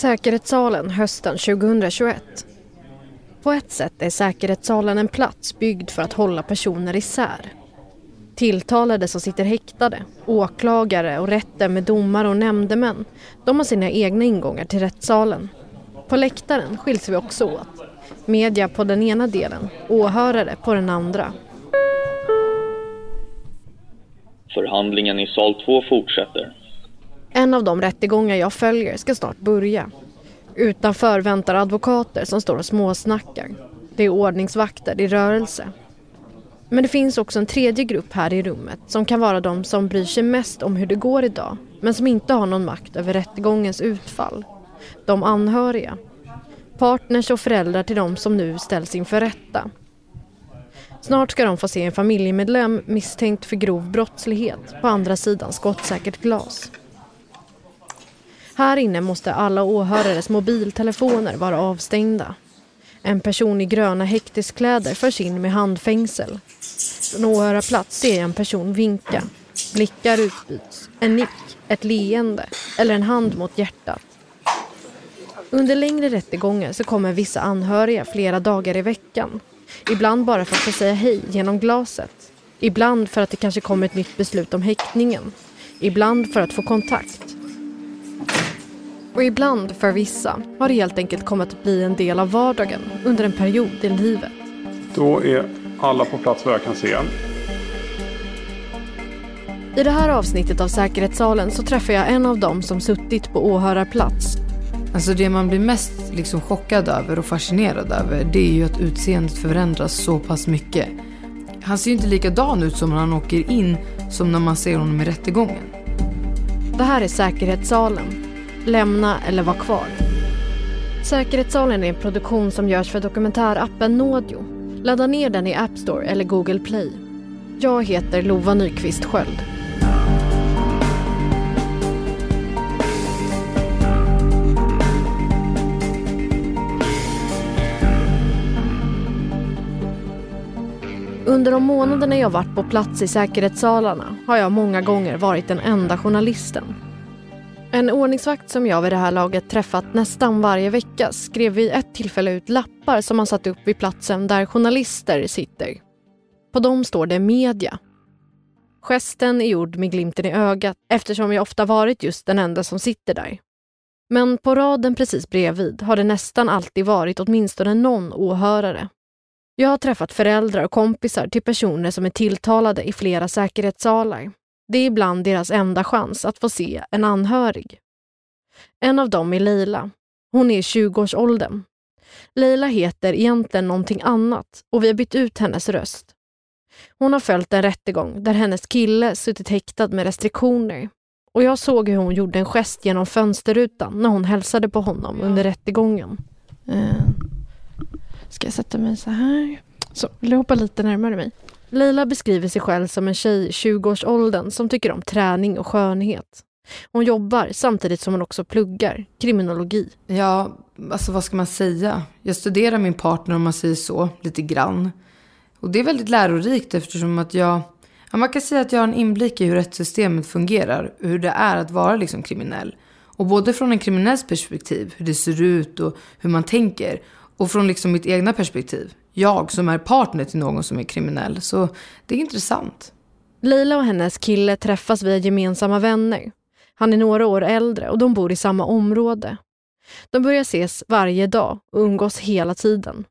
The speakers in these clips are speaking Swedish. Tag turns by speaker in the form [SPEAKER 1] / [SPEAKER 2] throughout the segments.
[SPEAKER 1] Säkerhetssalen hösten 2021. På ett sätt är säkerhetssalen en plats byggd för att hålla personer isär. Tilltalade som sitter häktade, åklagare och rätten med domare och nämndemän, de har sina egna ingångar till rättssalen. På läktaren skiljs vi också åt. Media på den ena delen, åhörare på den andra.
[SPEAKER 2] Förhandlingen i sal 2 fortsätter.
[SPEAKER 1] En av de rättegångar jag följer ska snart börja. Utanför väntar advokater som står och småsnackar. Det är ordningsvakter i rörelse. Men det finns också en tredje grupp här i rummet som kan vara de som bryr sig mest om hur det går idag men som inte har någon makt över rättegångens utfall. De anhöriga. Partners och föräldrar till de som nu ställs inför rätta. Snart ska de få se en familjemedlem misstänkt för grov brottslighet på andra sidan skottsäkert glas. Här inne måste alla åhörares mobiltelefoner vara avstängda. En person i gröna häkteskläder förs in med handfängsel. Från åhörarplats ser jag en person vinka. Blickar utbyts. En nick, ett leende eller en hand mot hjärtat. Under längre rättegångar så kommer vissa anhöriga flera dagar i veckan. Ibland bara för att få säga hej genom glaset. Ibland för att det kanske kommer ett nytt beslut om häktningen. Ibland för att få kontakt. Och ibland, för vissa, har det helt enkelt kommit att bli en del av vardagen under en period i livet.
[SPEAKER 3] Då är alla på plats vad jag kan se.
[SPEAKER 1] I det här avsnittet av Säkerhetssalen så träffar jag en av dem som suttit på åhörarplats.
[SPEAKER 4] Alltså det man blir mest liksom chockad över och fascinerad över det är ju att utseendet förändras så pass mycket. Han ser ju inte likadan ut som när han åker in som när man ser honom i rättegången.
[SPEAKER 1] Det här är Säkerhetssalen Lämna eller var kvar. Säkerhetssalen är en produktion som görs för dokumentärappen Nådio. Ladda ner den i App Store eller Google Play. Jag heter Lova Nyqvist Sköld. Under de månaderna jag varit på plats i säkerhetssalarna har jag många gånger varit den enda journalisten en ordningsvakt som jag vid det här laget träffat nästan varje vecka skrev vid ett tillfälle ut lappar som han satt upp vid platsen där journalister sitter. På dem står det media. Gesten är gjord med glimten i ögat eftersom jag ofta varit just den enda som sitter där. Men på raden precis bredvid har det nästan alltid varit åtminstone någon åhörare. Jag har träffat föräldrar och kompisar till personer som är tilltalade i flera säkerhetssalar. Det är ibland deras enda chans att få se en anhörig. En av dem är Leila. Hon är i 20-årsåldern. Leila heter egentligen någonting annat och vi har bytt ut hennes röst. Hon har följt en rättegång där hennes kille suttit häktad med restriktioner och jag såg hur hon gjorde en gest genom fönsterrutan när hon hälsade på honom under rättegången. Uh, ska jag sätta mig så här? Så, vill du hoppa lite närmare mig? Leila beskriver sig själv som en tjej i 20-årsåldern som tycker om träning och skönhet. Hon jobbar samtidigt som hon också pluggar kriminologi.
[SPEAKER 4] Ja, alltså vad ska man säga? Jag studerar min partner om man säger så, lite grann. Och det är väldigt lärorikt eftersom att jag... Ja, man kan säga att jag har en inblick i hur rättssystemet fungerar. Hur det är att vara liksom kriminell. Och både från en kriminells perspektiv, hur det ser ut och hur man tänker. Och från liksom mitt egna perspektiv, jag som är partner till någon som är kriminell. Så det är intressant.
[SPEAKER 1] Leila och hennes kille träffas via gemensamma vänner. Han är några år äldre och de bor i samma område. De börjar ses varje dag och umgås hela tiden.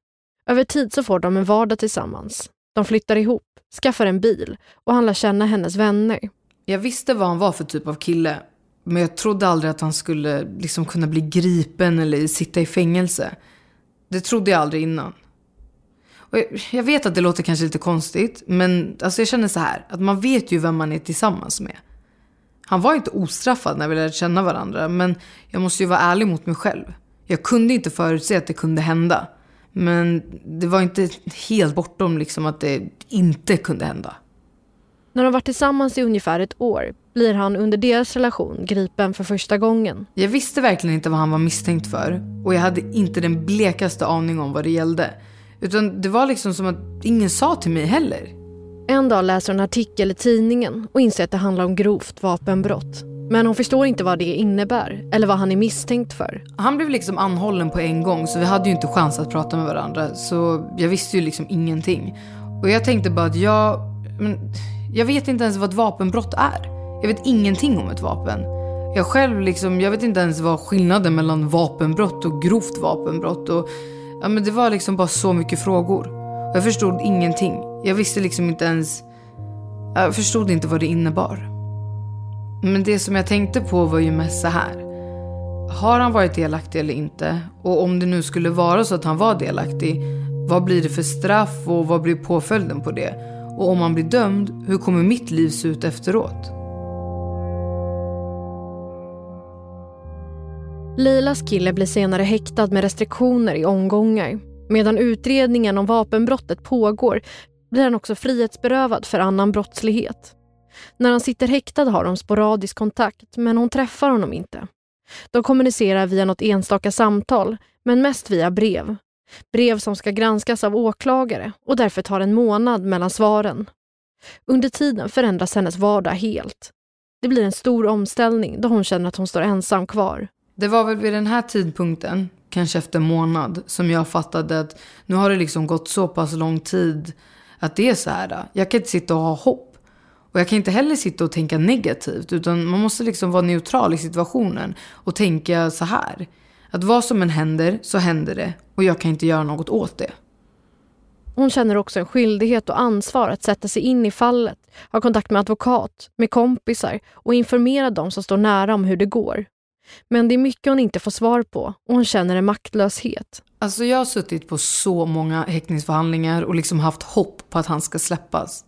[SPEAKER 1] Över tid så får de en vardag tillsammans. De flyttar ihop, skaffar en bil och han lär känna hennes vänner.
[SPEAKER 4] Jag visste vad han var för typ av kille. Men jag trodde aldrig att han skulle liksom kunna bli gripen eller sitta i fängelse. Det trodde jag aldrig innan. Och jag vet att det låter kanske lite konstigt, men alltså jag känner så här, att man vet ju vem man är tillsammans med. Han var inte ostraffad när vi lärde känna varandra, men jag måste ju vara ärlig mot mig själv. Jag kunde inte förutse att det kunde hända. Men det var inte helt bortom liksom att det inte kunde hända.
[SPEAKER 1] När de varit tillsammans i ungefär ett år blir han under deras relation gripen för första gången.
[SPEAKER 4] Jag visste verkligen inte vad han var misstänkt för och jag hade inte den blekaste aning om vad det gällde. Utan det var liksom som att ingen sa till mig heller.
[SPEAKER 1] En dag läser hon en artikel i tidningen och inser att det handlar om grovt vapenbrott. Men hon förstår inte vad det innebär eller vad han är misstänkt för.
[SPEAKER 4] Han blev liksom anhållen på en gång så vi hade ju inte chans att prata med varandra. Så jag visste ju liksom ingenting. Och jag tänkte bara att jag... Men, jag vet inte ens vad ett vapenbrott är. Jag vet ingenting om ett vapen. Jag själv liksom, jag vet inte ens vad skillnaden mellan vapenbrott och grovt vapenbrott. Och, ja, men det var liksom bara så mycket frågor. Och jag förstod ingenting. Jag visste liksom inte ens... Jag förstod inte vad det innebar. Men det som jag tänkte på var ju mest så här. Har han varit delaktig eller inte? Och om det nu skulle vara så att han var delaktig, vad blir det för straff och vad blir påföljden på det? Och om han blir dömd, hur kommer mitt liv se ut efteråt?
[SPEAKER 1] Lilas kille blir senare häktad med restriktioner i omgångar. Medan utredningen om vapenbrottet pågår blir han också frihetsberövad för annan brottslighet. När han sitter häktad har de sporadisk kontakt, men hon träffar honom inte. De kommunicerar via något enstaka samtal, men mest via brev. Brev som ska granskas av åklagare och därför tar en månad mellan svaren. Under tiden förändras hennes vardag helt. Det blir en stor omställning då hon känner att hon står ensam kvar.
[SPEAKER 4] Det var väl vid den här tidpunkten, kanske efter en månad, som jag fattade att nu har det liksom gått så pass lång tid att det är så här. Jag kan inte sitta och ha hopp. Och jag kan inte heller sitta och tänka negativt. Utan man måste liksom vara neutral i situationen. Och tänka så här. Att vad som än händer så händer det. Och jag kan inte göra något åt det.
[SPEAKER 1] Hon känner också en skyldighet och ansvar att sätta sig in i fallet, ha kontakt med advokat, med kompisar och informera dem som står nära om hur det går. Men det är mycket hon inte får svar på och hon känner en maktlöshet.
[SPEAKER 4] Alltså jag har suttit på så många häktningsförhandlingar och liksom haft hopp på att han ska släppas.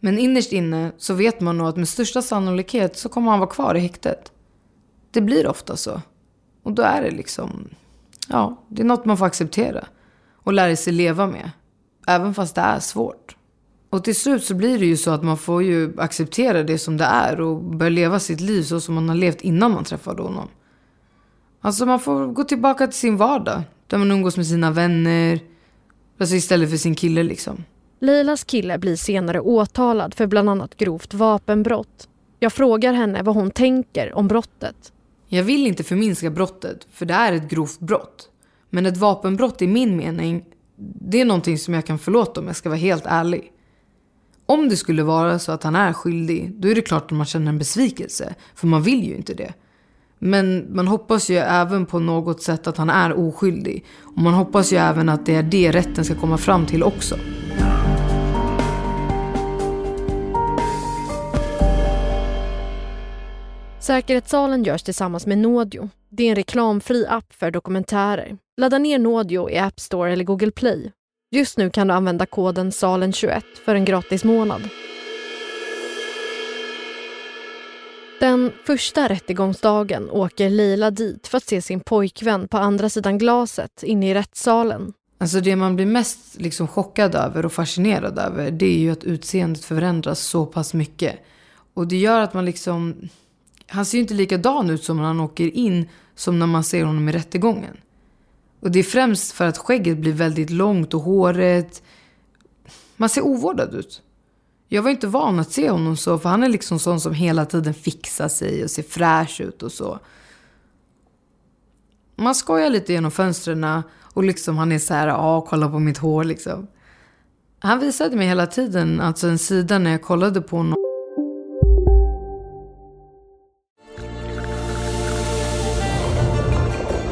[SPEAKER 4] Men innerst inne så vet man nog att med största sannolikhet så kommer han vara kvar i häktet. Det blir ofta så. Och då är det liksom, ja, det är något man får acceptera. Och lära sig leva med. Även fast det är svårt. Och till slut så blir det ju så att man får ju acceptera det som det är och börja leva sitt liv så som man har levt innan man träffade honom. Alltså man får gå tillbaka till sin vardag. Där man umgås med sina vänner. Alltså istället för sin kille liksom.
[SPEAKER 1] Leilas kille blir senare åtalad för bland annat grovt vapenbrott. Jag frågar henne vad hon tänker om brottet.
[SPEAKER 4] Jag vill inte förminska brottet, för det är ett grovt brott. Men ett vapenbrott i min mening, det är någonting som jag kan förlåta om jag ska vara helt ärlig. Om det skulle vara så att han är skyldig, då är det klart att man känner en besvikelse. För man vill ju inte det. Men man hoppas ju även på något sätt att han är oskyldig. Och man hoppas ju även att det är det rätten ska komma fram till också.
[SPEAKER 1] Säkerhetssalen görs tillsammans med Nodio. Det är en reklamfri app för dokumentärer. Ladda ner Nodio i App Store eller Google Play. Just nu kan du använda koden SALEN21 för en gratis månad. Den första rättegångsdagen åker Leila dit för att se sin pojkvän på andra sidan glaset inne i rättssalen.
[SPEAKER 4] Alltså det man blir mest liksom chockad över och fascinerad över det är ju att utseendet förändras så pass mycket. Och det gör att man liksom... Han ser ju inte likadan ut som när han åker in som när man ser honom i rättegången. Och det är främst för att skägget blir väldigt långt och håret... Man ser ovårdad ut. Jag var inte van att se honom så, för han är liksom sån som hela tiden fixar sig och ser fräsch ut och så. Man skojar lite genom fönstren och liksom han är så här, ja, kolla på mitt hår liksom. Han visade mig hela tiden, alltså en sida när jag kollade på honom.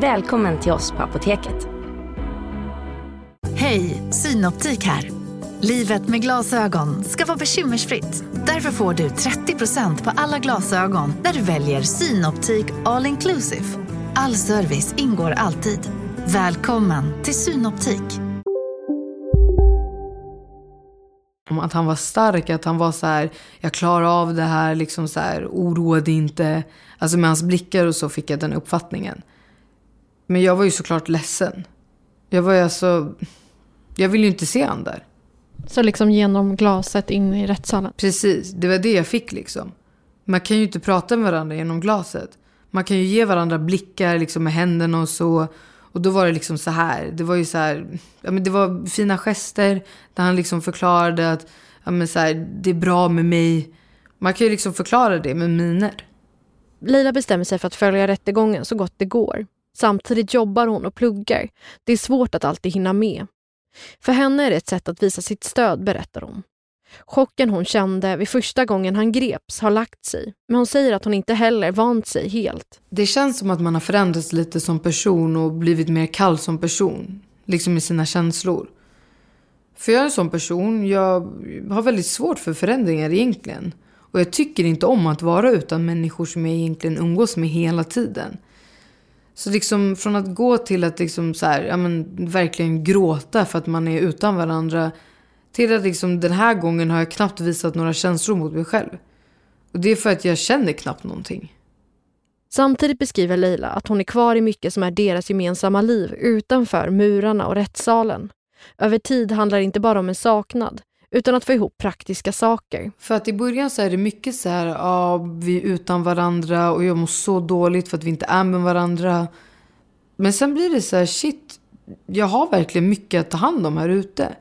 [SPEAKER 5] Välkommen till oss på Apoteket.
[SPEAKER 6] Hej, Synoptik här. Livet med glasögon ska vara bekymmersfritt. Därför får du 30% på alla glasögon när du väljer Synoptik All Inclusive. All service ingår alltid. Välkommen till Synoptik.
[SPEAKER 4] Att han var stark, att han var så här, jag klarar av det här, liksom så här, oroa dig inte. Alltså med hans blickar och så fick jag den uppfattningen. Men jag var ju såklart ledsen. Jag var ju alltså, jag ville ju inte se han där.
[SPEAKER 1] Så liksom genom glaset in i rättssalen?
[SPEAKER 4] Precis, det var det jag fick liksom. Man kan ju inte prata med varandra genom glaset. Man kan ju ge varandra blickar liksom med händerna och så. Och då var det liksom så här. Det var ju så här. Ja, men det var fina gester. Där han liksom förklarade att ja, men så här, det är bra med mig. Man kan ju liksom förklara det med miner.
[SPEAKER 1] Leila bestämmer sig för att följa rättegången så gott det går. Samtidigt jobbar hon och pluggar. Det är svårt att alltid hinna med. För henne är det ett sätt att visa sitt stöd, berättar hon. Chocken hon kände vid första gången han greps har lagt sig, men hon säger att hon inte heller vant sig helt.
[SPEAKER 4] Det känns som att man har förändrats lite som person och blivit mer kall som person. Liksom i sina känslor. För jag är en sån person, jag har väldigt svårt för förändringar egentligen. Och jag tycker inte om att vara utan människor som jag egentligen umgås med hela tiden. Så liksom från att gå till att liksom så här, ja men verkligen gråta för att man är utan varandra. Till att liksom den här gången har jag knappt visat några känslor mot mig själv. Och det är för att jag känner knappt någonting.
[SPEAKER 1] Samtidigt beskriver Leila att hon är kvar i mycket som är deras gemensamma liv utanför murarna och rättssalen. Över tid handlar det inte bara om en saknad, utan att få ihop praktiska saker.
[SPEAKER 4] För att i början så är det mycket så här, ja, vi är utan varandra och jag mår så dåligt för att vi inte är med varandra. Men sen blir det så här, shit, jag har verkligen mycket att ta hand om här ute.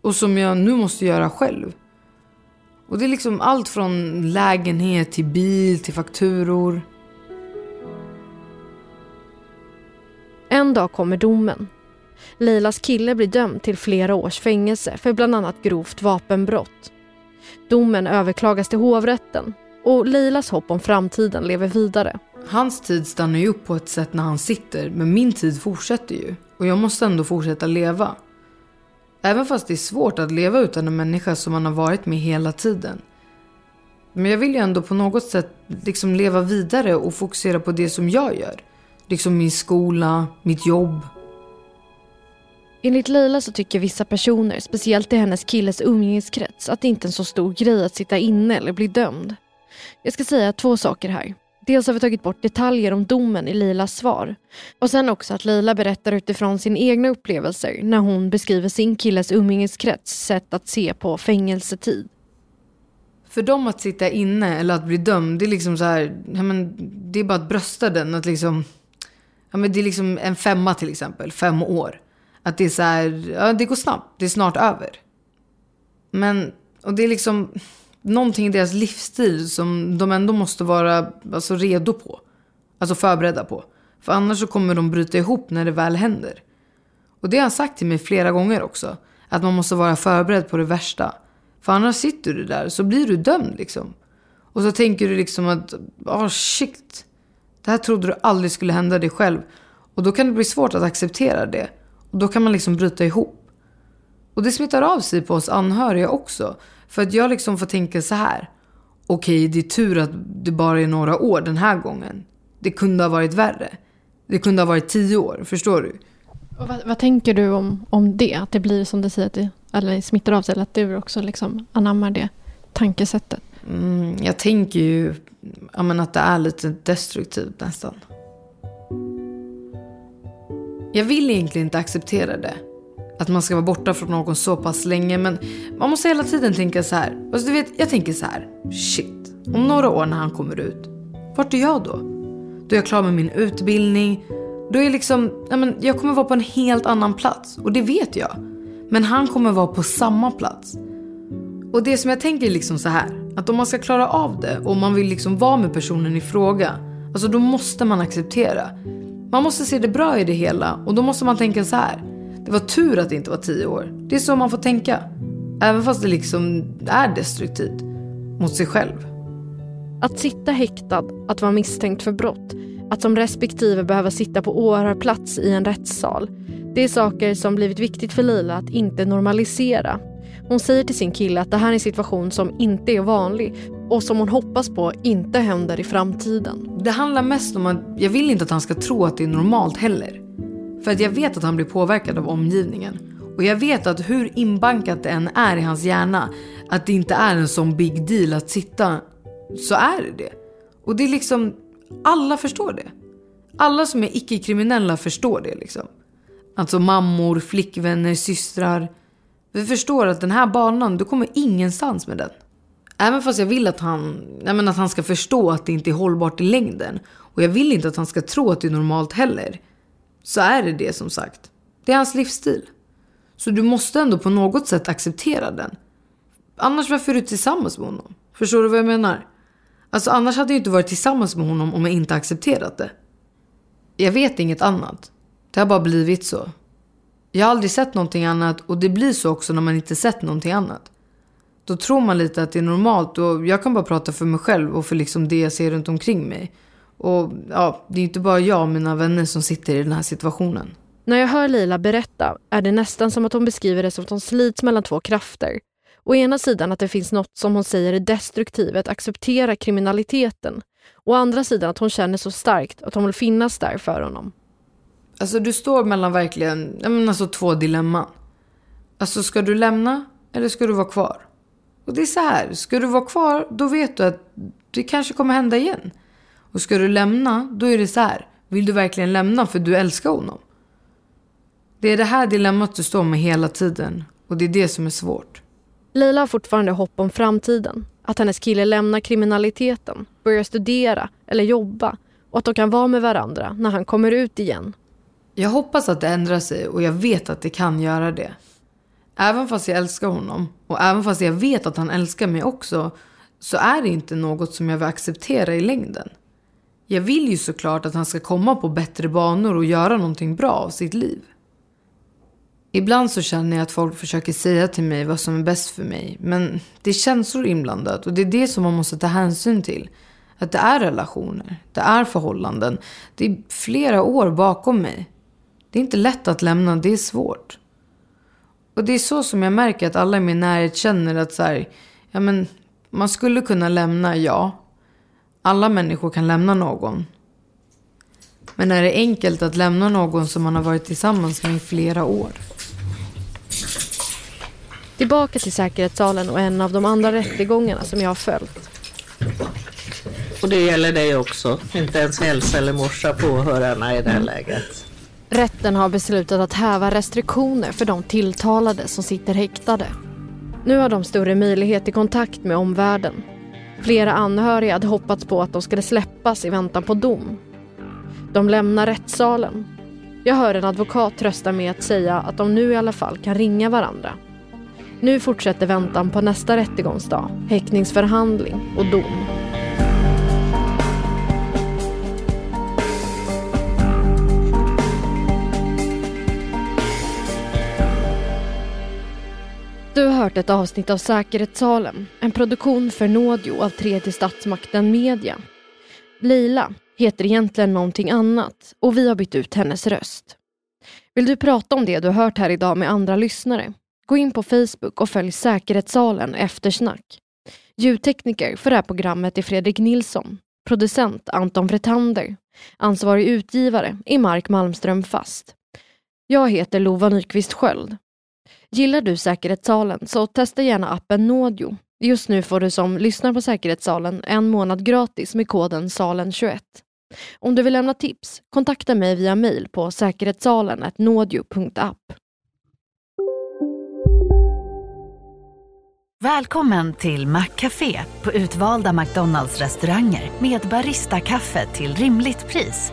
[SPEAKER 4] Och som jag nu måste göra själv. Och det är liksom allt från lägenhet till bil till fakturor.
[SPEAKER 1] En dag kommer domen. Leilas kille blir dömd till flera års fängelse för bland annat grovt vapenbrott. Domen överklagas till hovrätten och Leilas hopp om framtiden lever vidare.
[SPEAKER 4] Hans tid stannar ju upp på ett sätt när han sitter, men min tid fortsätter ju. Och jag måste ändå fortsätta leva. Även fast det är svårt att leva utan en människa som man har varit med hela tiden. Men jag vill ju ändå på något sätt liksom leva vidare och fokusera på det som jag gör. Liksom min skola, mitt jobb,
[SPEAKER 1] Enligt Leila så tycker vissa personer, speciellt i hennes killes umgängeskrets, att det inte är en så stor grej att sitta inne eller bli dömd. Jag ska säga två saker här. Dels har vi tagit bort detaljer om domen i Leilas svar. Och sen också att Leila berättar utifrån sina egna upplevelser när hon beskriver sin killes umgängeskrets sätt att se på fängelsetid.
[SPEAKER 4] För dem att sitta inne eller att bli dömd, det är liksom så här, ja, men, det är bara att brösta den. Att liksom, ja, men det är liksom en femma till exempel, fem år. Att det är så här, ja det går snabbt, det är snart över. Men, och det är liksom någonting i deras livsstil som de ändå måste vara alltså, redo på. Alltså förberedda på. För annars så kommer de bryta ihop när det väl händer. Och det har han sagt till mig flera gånger också. Att man måste vara förberedd på det värsta. För annars sitter du där så blir du dömd liksom. Och så tänker du liksom att, oh shit. Det här trodde du aldrig skulle hända dig själv. Och då kan det bli svårt att acceptera det. Och då kan man liksom bryta ihop. Och det smittar av sig på oss anhöriga också. För att jag liksom får tänka så här. Okej, okay, det är tur att det bara är några år den här gången. Det kunde ha varit värre. Det kunde ha varit tio år, förstår du?
[SPEAKER 1] Vad, vad, tänker du om, om det? Att det blir som du säger, att det, eller smittar av sig, eller att du också liksom anammar det tankesättet?
[SPEAKER 4] Mm, jag tänker ju ja, att det är lite destruktivt nästan. Jag vill egentligen inte acceptera det. Att man ska vara borta från någon så pass länge. Men man måste hela tiden tänka så här. Alltså, du vet, jag tänker så här. Shit. Om några år när han kommer ut. Vart är jag då? Då är jag klar med min utbildning. Då är liksom, ja, men jag kommer vara på en helt annan plats. Och det vet jag. Men han kommer vara på samma plats. Och det som jag tänker är liksom så här. Att om man ska klara av det och man vill liksom vara med personen i fråga. Alltså då måste man acceptera. Man måste se det bra i det hela. Och då måste man tänka så här. Det var tur att det inte var tio år. Det är så man får tänka. Även fast det liksom är destruktivt. Mot sig själv.
[SPEAKER 1] Att sitta häktad, att vara misstänkt för brott, att som respektive behöva sitta på åhörarplats i en rättssal. Det är saker som blivit viktigt för Lila att inte normalisera. Hon säger till sin kille att det här är en situation som inte är vanlig och som hon hoppas på inte händer i framtiden.
[SPEAKER 4] Det handlar mest om att jag vill inte att han ska tro att det är normalt heller. För att jag vet att han blir påverkad av omgivningen. Och jag vet att hur inbankat det än är i hans hjärna, att det inte är en sån big deal att sitta, så är det det. Och det är liksom, alla förstår det. Alla som är icke-kriminella förstår det liksom. Alltså mammor, flickvänner, systrar. Vi förstår att den här banan, du kommer ingenstans med den. Även fast jag vill att han, jag menar, att han ska förstå att det inte är hållbart i längden. Och jag vill inte att han ska tro att det är normalt heller. Så är det det som sagt. Det är hans livsstil. Så du måste ändå på något sätt acceptera den. Annars varför är du tillsammans med honom? Förstår du vad jag menar? Alltså annars hade jag inte varit tillsammans med honom om jag inte accepterat det. Jag vet inget annat. Det har bara blivit så. Jag har aldrig sett någonting annat och det blir så också när man inte sett någonting annat. Då tror man lite att det är normalt och jag kan bara prata för mig själv och för liksom det jag ser runt omkring mig. Och ja, det är inte bara jag och mina vänner som sitter i den här situationen.
[SPEAKER 1] När jag hör Lila berätta är det nästan som att hon beskriver det som att hon slits mellan två krafter. Å ena sidan att det finns något som hon säger är destruktivet, acceptera kriminaliteten. Å andra sidan att hon känner så starkt att hon vill finnas där för honom.
[SPEAKER 4] Alltså du står mellan verkligen, jag menar alltså två dilemman. Alltså ska du lämna eller ska du vara kvar? Och det är så här, ska du vara kvar då vet du att det kanske kommer hända igen. Och ska du lämna, då är det så här, vill du verkligen lämna för du älskar honom? Det är det här dilemmat du står med hela tiden och det är det som är svårt.
[SPEAKER 1] Leila har fortfarande hopp om framtiden. Att hennes kille lämnar kriminaliteten, börjar studera eller jobba och att de kan vara med varandra när han kommer ut igen.
[SPEAKER 4] Jag hoppas att det ändrar sig och jag vet att det kan göra det. Även fast jag älskar honom och även fast jag vet att han älskar mig också så är det inte något som jag vill acceptera i längden. Jag vill ju såklart att han ska komma på bättre banor och göra någonting bra av sitt liv. Ibland så känner jag att folk försöker säga till mig vad som är bäst för mig. Men det är känslor inblandat och det är det som man måste ta hänsyn till. Att det är relationer, det är förhållanden. Det är flera år bakom mig. Det är inte lätt att lämna, det är svårt. Och det är så som jag märker att alla i min närhet känner att så här, ja men man skulle kunna lämna, ja. Alla människor kan lämna någon. Men är det enkelt att lämna någon som man har varit tillsammans med i flera år?
[SPEAKER 1] Tillbaka till säkerhetssalen och en av de andra rättegångarna som jag har följt.
[SPEAKER 7] Och det gäller dig också. Inte ens hälsa eller morsa på åhörarna i det här läget.
[SPEAKER 1] Rätten har beslutat att häva restriktioner för de tilltalade som sitter häktade. Nu har de större möjlighet till kontakt med omvärlden. Flera anhöriga hade hoppats på att de skulle släppas i väntan på dom. De lämnar rättssalen. Jag hör en advokat trösta med att säga att de nu i alla fall kan ringa varandra. Nu fortsätter väntan på nästa rättegångsdag, häktningsförhandling och dom. Hört ett avsnitt av Säkerhetssalen, en produktion för Nådio av tredje statsmakten Media. Leila heter egentligen någonting annat och vi har bytt ut hennes röst. Vill du prata om det du har hört här idag med andra lyssnare? Gå in på Facebook och följ Säkerhetssalen Eftersnack. Ljudtekniker för det här programmet är Fredrik Nilsson. Producent Anton Vretander. Ansvarig utgivare är Mark Malmström Fast. Jag heter Lova Nyqvist Sköld. Gillar du Säkerhetssalen så testa gärna appen Nådio. Just nu får du som lyssnar på Säkerhetssalen en månad gratis med koden SALEN21. Om du vill lämna tips, kontakta mig via mail på säkerhetssalen.nodio.app.
[SPEAKER 6] Välkommen till Maccafé på utvalda McDonalds restauranger med Baristakaffe till rimligt pris.